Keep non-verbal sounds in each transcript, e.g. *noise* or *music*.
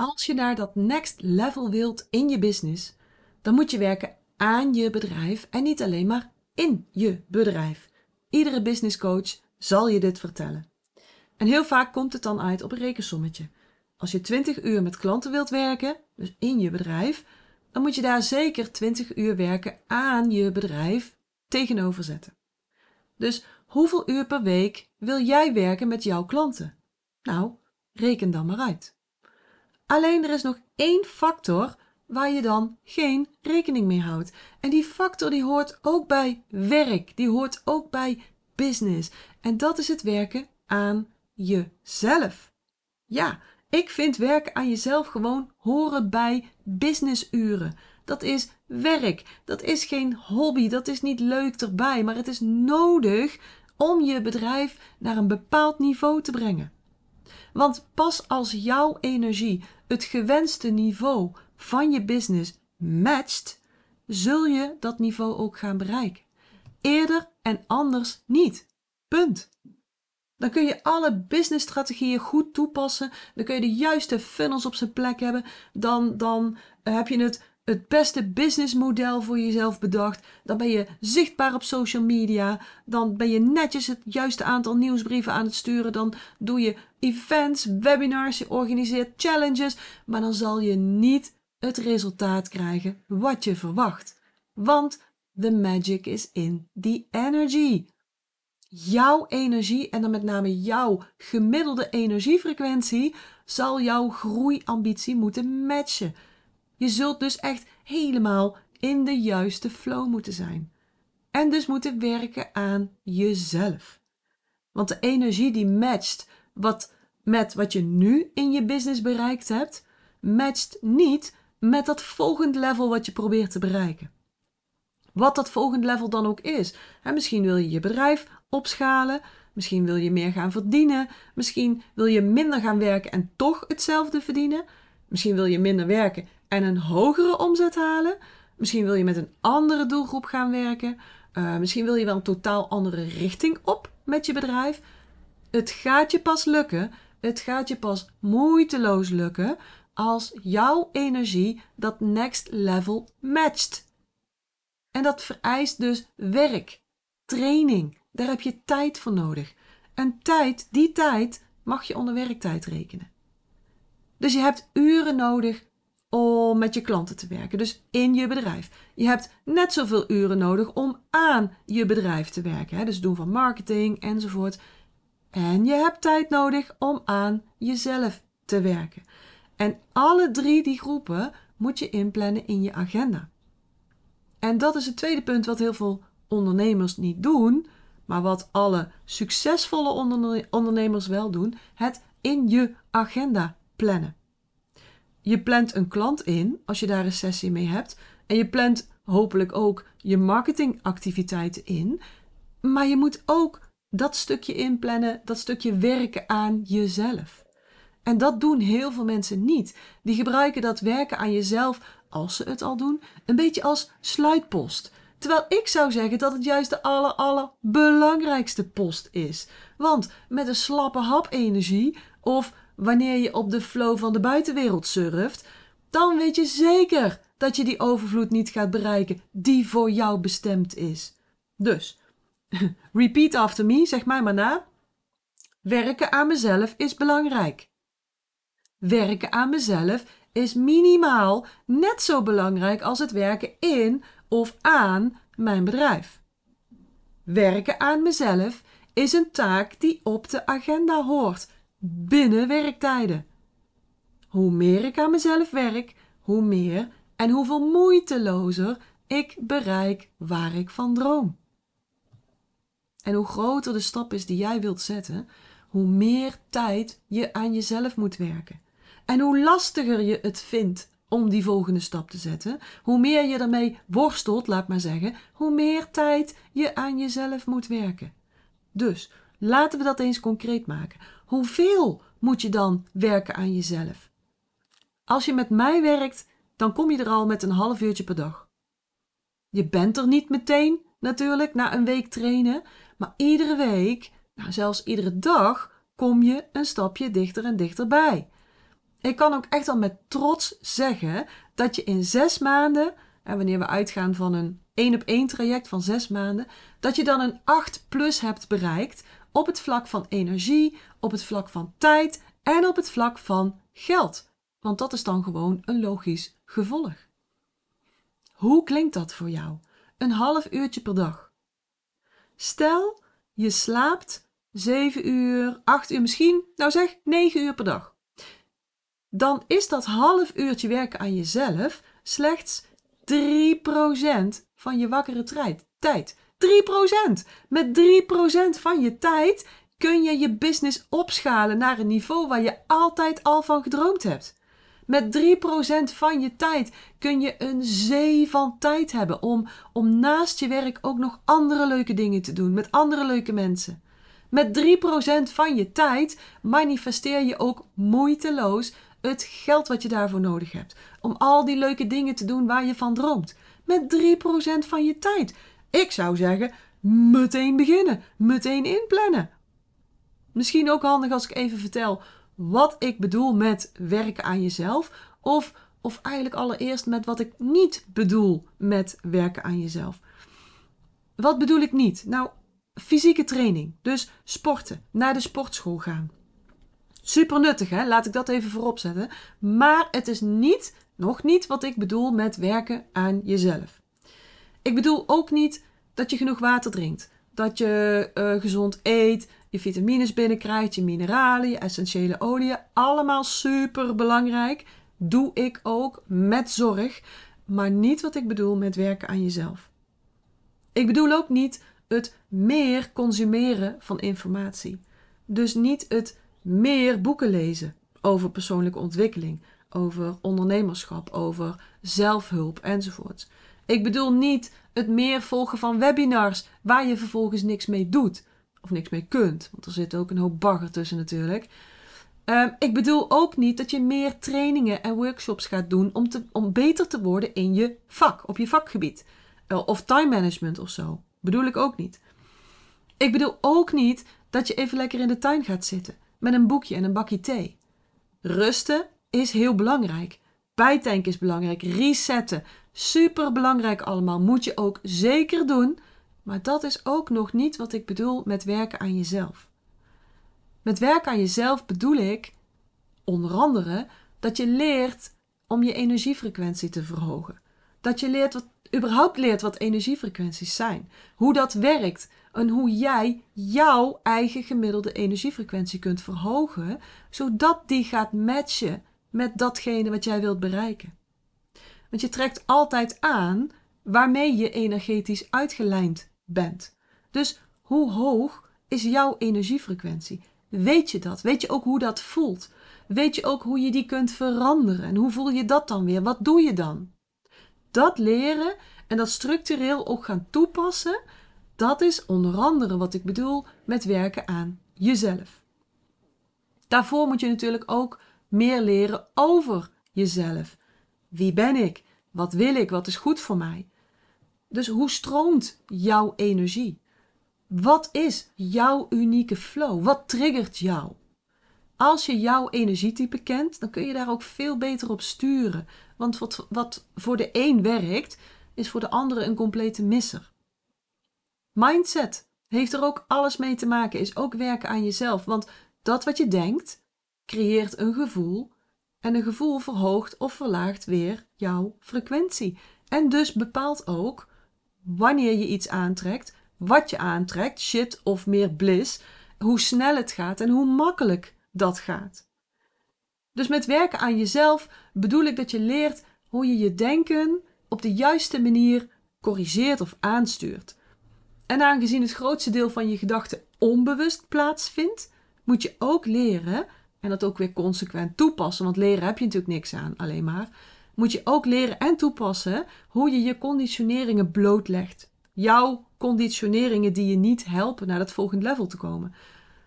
als je naar dat next level wilt in je business, dan moet je werken aan je bedrijf en niet alleen maar in je bedrijf. Iedere business coach zal je dit vertellen. En heel vaak komt het dan uit op een rekensommetje. Als je 20 uur met klanten wilt werken, dus in je bedrijf, dan moet je daar zeker 20 uur werken aan je bedrijf tegenover zetten. Dus hoeveel uur per week wil jij werken met jouw klanten? Nou, reken dan maar uit. Alleen er is nog één factor waar je dan geen rekening mee houdt. En die factor die hoort ook bij werk, die hoort ook bij business. En dat is het werken aan jezelf. Ja, ik vind werken aan jezelf gewoon horen bij businessuren. Dat is werk. Dat is geen hobby. Dat is niet leuk erbij. Maar het is nodig om je bedrijf naar een bepaald niveau te brengen. Want pas als jouw energie het gewenste niveau van je business matcht, zul je dat niveau ook gaan bereiken. Eerder en anders niet. Punt. Dan kun je alle businessstrategieën goed toepassen. Dan kun je de juiste funnels op zijn plek hebben. Dan, dan heb je het, het beste businessmodel voor jezelf bedacht. Dan ben je zichtbaar op social media. Dan ben je netjes het juiste aantal nieuwsbrieven aan het sturen. Dan doe je events, webinars, je organiseert challenges. Maar dan zal je niet het resultaat krijgen wat je verwacht. Want the magic is in the energy jouw energie en dan met name jouw gemiddelde energiefrequentie zal jouw groeiambitie moeten matchen. Je zult dus echt helemaal in de juiste flow moeten zijn. En dus moeten werken aan jezelf. Want de energie die matcht wat, met wat je nu in je business bereikt hebt, matcht niet met dat volgende level wat je probeert te bereiken. Wat dat volgende level dan ook is. En misschien wil je je bedrijf opschalen. Misschien wil je meer gaan verdienen. Misschien wil je minder gaan werken en toch hetzelfde verdienen. Misschien wil je minder werken en een hogere omzet halen. Misschien wil je met een andere doelgroep gaan werken. Uh, misschien wil je wel een totaal andere richting op met je bedrijf. Het gaat je pas lukken. Het gaat je pas moeiteloos lukken als jouw energie dat next level matcht. En dat vereist dus werk, training. Daar heb je tijd voor nodig. En tijd, die tijd, mag je onder werktijd rekenen. Dus je hebt uren nodig om met je klanten te werken, dus in je bedrijf. Je hebt net zoveel uren nodig om aan je bedrijf te werken, hè? dus doen van marketing enzovoort. En je hebt tijd nodig om aan jezelf te werken. En alle drie die groepen moet je inplannen in je agenda. En dat is het tweede punt wat heel veel ondernemers niet doen, maar wat alle succesvolle ondernemers wel doen: het in je agenda plannen. Je plant een klant in als je daar een sessie mee hebt. En je plant hopelijk ook je marketingactiviteiten in. Maar je moet ook dat stukje inplannen, dat stukje werken aan jezelf. En dat doen heel veel mensen niet. Die gebruiken dat werken aan jezelf als ze het al doen, een beetje als sluitpost. Terwijl ik zou zeggen dat het juist de aller, allerbelangrijkste post is. Want met een slappe hap energie of wanneer je op de flow van de buitenwereld surft, dan weet je zeker dat je die overvloed niet gaat bereiken die voor jou bestemd is. Dus, *laughs* repeat after me, zeg mij maar na. Werken aan mezelf is belangrijk. Werken aan mezelf is minimaal net zo belangrijk als het werken in of aan mijn bedrijf. Werken aan mezelf is een taak die op de agenda hoort, binnen werktijden. Hoe meer ik aan mezelf werk, hoe meer en hoeveel moeitelozer ik bereik waar ik van droom. En hoe groter de stap is die jij wilt zetten, hoe meer tijd je aan jezelf moet werken. En hoe lastiger je het vindt om die volgende stap te zetten, hoe meer je ermee worstelt, laat maar zeggen, hoe meer tijd je aan jezelf moet werken. Dus laten we dat eens concreet maken. Hoeveel moet je dan werken aan jezelf? Als je met mij werkt, dan kom je er al met een half uurtje per dag. Je bent er niet meteen, natuurlijk, na een week trainen, maar iedere week, nou zelfs iedere dag, kom je een stapje dichter en dichterbij. Ik kan ook echt al met trots zeggen dat je in zes maanden, en wanneer we uitgaan van een één op één traject van zes maanden, dat je dan een 8 plus hebt bereikt op het vlak van energie, op het vlak van tijd en op het vlak van geld. Want dat is dan gewoon een logisch gevolg. Hoe klinkt dat voor jou? Een half uurtje per dag. Stel, je slaapt 7 uur, 8 uur, misschien, nou zeg 9 uur per dag. Dan is dat half uurtje werken aan jezelf slechts 3% van je wakkere tijd. 3%! Met 3% van je tijd kun je je business opschalen naar een niveau waar je altijd al van gedroomd hebt. Met 3% van je tijd kun je een zee van tijd hebben om, om naast je werk ook nog andere leuke dingen te doen met andere leuke mensen. Met 3% van je tijd manifesteer je ook moeiteloos het geld wat je daarvoor nodig hebt. Om al die leuke dingen te doen waar je van droomt. Met 3% van je tijd. Ik zou zeggen, meteen beginnen. Meteen inplannen. Misschien ook handig als ik even vertel wat ik bedoel met werken aan jezelf. Of, of eigenlijk allereerst met wat ik niet bedoel met werken aan jezelf. Wat bedoel ik niet? Nou, fysieke training. Dus sporten, naar de sportschool gaan. Super nuttig, hè? Laat ik dat even voorop zetten. Maar het is niet, nog niet wat ik bedoel met werken aan jezelf. Ik bedoel ook niet dat je genoeg water drinkt. Dat je uh, gezond eet, je vitamines binnenkrijgt, je mineralen, je essentiële oliën. Allemaal super belangrijk. Doe ik ook met zorg. Maar niet wat ik bedoel met werken aan jezelf. Ik bedoel ook niet het meer consumeren van informatie. Dus niet het meer boeken lezen over persoonlijke ontwikkeling, over ondernemerschap, over zelfhulp enzovoort. Ik bedoel niet het meer volgen van webinars waar je vervolgens niks mee doet of niks mee kunt, want er zit ook een hoop bagger tussen natuurlijk. Ehm, ik bedoel ook niet dat je meer trainingen en workshops gaat doen om, te, om beter te worden in je vak, op je vakgebied. Uh, of time management of zo. Bedoel ik ook niet. Ik bedoel ook niet dat je even lekker in de tuin gaat zitten met een boekje en een bakje thee. Rusten is heel belangrijk. Bijtanken is belangrijk. Resetten. Super belangrijk allemaal. Moet je ook zeker doen. Maar dat is ook nog niet wat ik bedoel met werken aan jezelf. Met werken aan jezelf bedoel ik onder andere dat je leert om je energiefrequentie te verhogen. Dat je leert wat, überhaupt leert wat energiefrequenties zijn. Hoe dat werkt en hoe jij jouw eigen gemiddelde energiefrequentie kunt verhogen, zodat die gaat matchen met datgene wat jij wilt bereiken. Want je trekt altijd aan waarmee je energetisch uitgelijnd bent. Dus hoe hoog is jouw energiefrequentie? Weet je dat? Weet je ook hoe dat voelt? Weet je ook hoe je die kunt veranderen? En hoe voel je dat dan weer? Wat doe je dan? Dat leren en dat structureel ook gaan toepassen, dat is onder andere wat ik bedoel met werken aan jezelf. Daarvoor moet je natuurlijk ook meer leren over jezelf. Wie ben ik? Wat wil ik? Wat is goed voor mij? Dus hoe stroomt jouw energie? Wat is jouw unieke flow? Wat triggert jou? Als je jouw energietype kent, dan kun je daar ook veel beter op sturen. Want wat, wat voor de een werkt, is voor de andere een complete misser. Mindset heeft er ook alles mee te maken, is ook werken aan jezelf. Want dat wat je denkt, creëert een gevoel. En een gevoel verhoogt of verlaagt weer jouw frequentie. En dus bepaalt ook wanneer je iets aantrekt, wat je aantrekt, shit of meer bliss, hoe snel het gaat en hoe makkelijk dat gaat. Dus met werken aan jezelf bedoel ik dat je leert hoe je je denken op de juiste manier corrigeert of aanstuurt. En aangezien het grootste deel van je gedachten onbewust plaatsvindt, moet je ook leren, en dat ook weer consequent toepassen, want leren heb je natuurlijk niks aan alleen maar, moet je ook leren en toepassen hoe je je conditioneringen blootlegt. Jouw conditioneringen die je niet helpen naar dat volgende level te komen.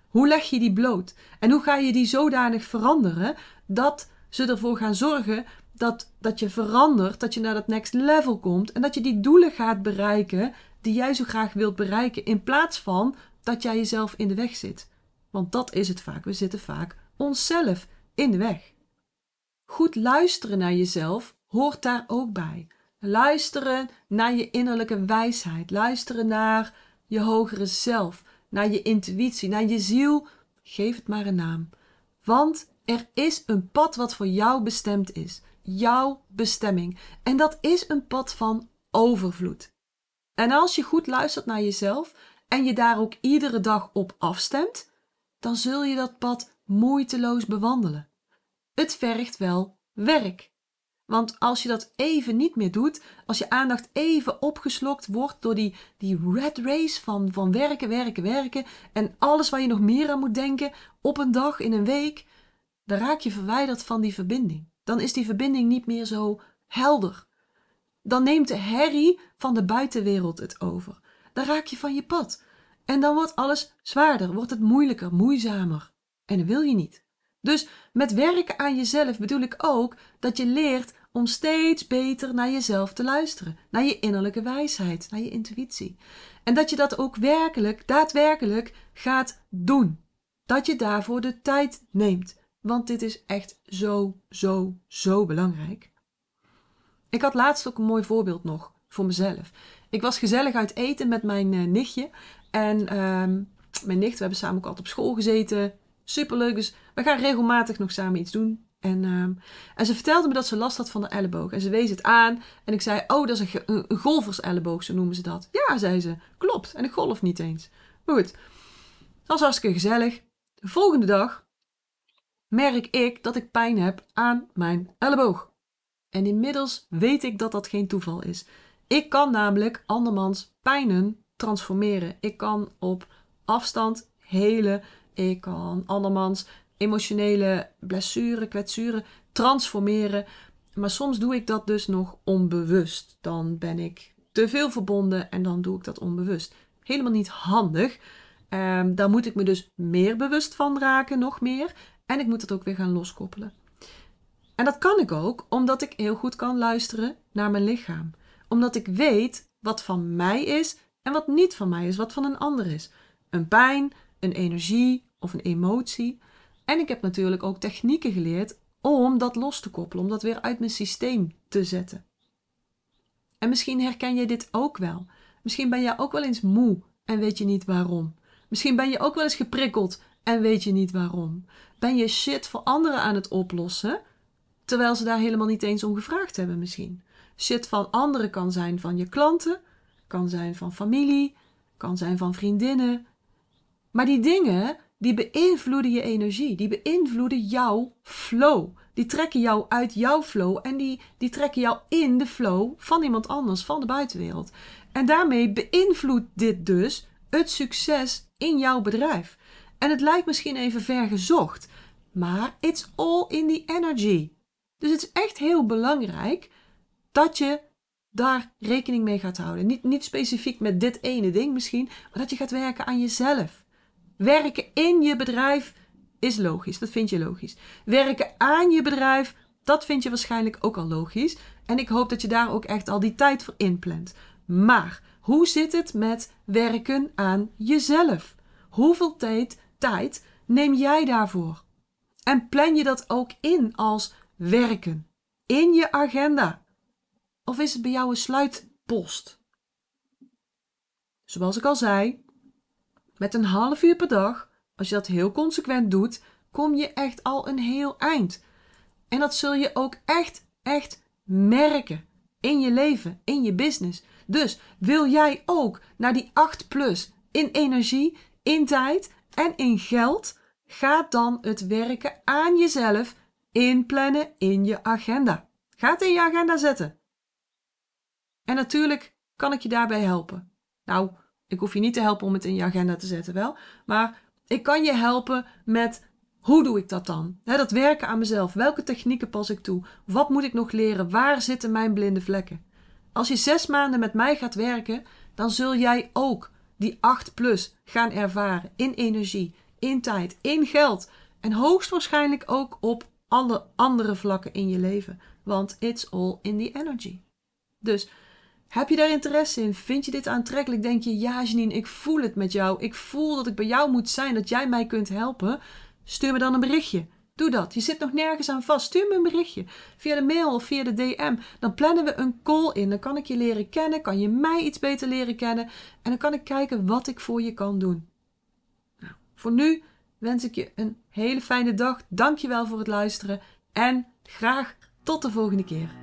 Hoe leg je die bloot? En hoe ga je die zodanig veranderen dat ze ervoor gaan zorgen dat, dat je verandert, dat je naar dat next level komt en dat je die doelen gaat bereiken die jij zo graag wilt bereiken, in plaats van dat jij jezelf in de weg zit. Want dat is het vaak. We zitten vaak onszelf in de weg. goed luisteren naar jezelf hoort daar ook bij. Luisteren naar je innerlijke wijsheid. Luisteren naar je hogere zelf. Naar je intuïtie, naar je ziel. Geef het maar een naam. Want er is een pad wat voor jou bestemd is. Jouw bestemming. En dat is een pad van overvloed. En als je goed luistert naar jezelf en je daar ook iedere dag op afstemt, dan zul je dat pad moeiteloos bewandelen. Het vergt wel werk. Want als je dat even niet meer doet, als je aandacht even opgeslokt wordt door die, die red race van, van werken, werken, werken en alles waar je nog meer aan moet denken op een dag, in een week, dan raak je verwijderd van die verbinding. Dan is die verbinding niet meer zo helder. Dan neemt de herrie van de buitenwereld het over. Dan raak je van je pad. En dan wordt alles zwaarder, wordt het moeilijker, moeizamer. En dat wil je niet. Dus met werken aan jezelf bedoel ik ook dat je leert om steeds beter naar jezelf te luisteren, naar je innerlijke wijsheid, naar je intuïtie. En dat je dat ook werkelijk, daadwerkelijk gaat doen. Dat je daarvoor de tijd neemt. Want dit is echt zo, zo, zo belangrijk. Ik had laatst ook een mooi voorbeeld nog voor mezelf. Ik was gezellig uit eten met mijn uh, nichtje. En uh, mijn nicht, we hebben samen ook altijd op school gezeten. Superleuk, dus we gaan regelmatig nog samen iets doen. En, uh, en ze vertelde me dat ze last had van de elleboog. En ze wees het aan. En ik zei, oh, dat is een, een, golferselleboog, zo noemen ze dat. Ja, zei ze. Klopt. En ik golf niet eens. Maar goed, dat was hartstikke gezellig. De volgende dag merk ik dat ik pijn heb aan mijn elleboog. En inmiddels weet ik dat dat geen toeval is. Ik kan namelijk andermans pijnen transformeren. Ik kan op afstand helen. Ik kan andermans emotionele blessure, kwetsuren transformeren. Maar soms doe ik dat dus nog onbewust. Dan ben ik te veel verbonden en dan doe ik dat onbewust. Helemaal niet handig. Um, daar moet ik me dus meer bewust van raken, nog meer. En ik moet het ook weer gaan loskoppelen. En dat kan ik ook omdat ik heel goed kan luisteren naar mijn lichaam. Omdat ik weet wat van mij is en wat niet van mij is, wat van een ander is. Een pijn, een energie of een emotie. En ik heb natuurlijk ook technieken geleerd om dat los te koppelen, om dat weer uit mijn systeem te zetten. En misschien herken je dit ook wel. Misschien ben je ook wel eens moe en weet je niet waarom. Misschien ben je ook wel eens geprikkeld en weet je niet waarom. Ben je shit voor anderen aan het oplossen, terwijl ze daar helemaal niet eens om gevraagd hebben misschien. Shit van anderen kan zijn van je klanten, kan zijn van familie, kan zijn van vriendinnen. Maar die dingen, die beïnvloeden je energie, die beïnvloeden jouw flow. Die trekken jou uit jouw flow en die, die trekken jou in de flow van iemand anders, van de buitenwereld. En daarmee beïnvloedt dit dus het succes in jouw bedrijf. En het lijkt misschien even ver gezocht, maar it's all in the energy. Dus het is echt heel belangrijk dat je daar rekening mee gaat houden. Niet, niet specifiek met dit ene ding misschien, maar dat je gaat werken aan jezelf. Werken in je bedrijf is logisch, dat vind je logisch. Werken aan je bedrijf, dat vind je waarschijnlijk ook al logisch. En ik hoop dat je daar ook echt al die tijd voor inplant. Maar hoe zit het met werken aan jezelf? Hoeveel tijd, tijd neem jij daarvoor? En plan je dat ook in als werken? In je agenda? Of is het bij jou een sluitpost? Zoals ik al zei, met een half uur per dag, als je dat heel consequent doet, kom je echt al een heel eind. En dat zul je ook echt, echt merken in je leven, in je business. Dus wil jij ook naar die 8 plus in energie, in tijd en in geld? Ga dan het werken aan jezelf inplannen in je agenda. Ga het in je agenda zetten. En natuurlijk kan ik je daarbij helpen. Nou, ik hoef je niet te helpen om het in je agenda te zetten, wel. Maar ik kan je helpen met hoe doe ik dat dan? dat werken aan mezelf. Welke technieken pas ik toe? Wat moet ik nog leren? Waar zitten mijn blinde vlekken? Als je zes maanden met mij gaat werken, dan zul jij ook die 8 plus gaan ervaren in energie, in tijd, in geld en hoogstwaarschijnlijk ook op alle andere vlakken in je leven. Want it's all in the energy. Dus heb je daar interesse in? Vind je dit aantrekkelijk? Denk je, ja Janine, ik voel het met jou. Ik voel dat ik bij jou moet zijn, dat jij mij kunt helpen. Stuur me dan een berichtje. Doe dat. Je zit nog nergens aan vast. Stuur me een berichtje via de mail of via de DM. Dan plannen we een call in. Dan kan ik je leren kennen. Kan je mij iets beter leren kennen. En dan kan ik kijken wat ik voor je kan doen. Nou, voor nu wens ik je een hele fijne dag. Dank je wel voor het luisteren. En graag tot de volgende keer.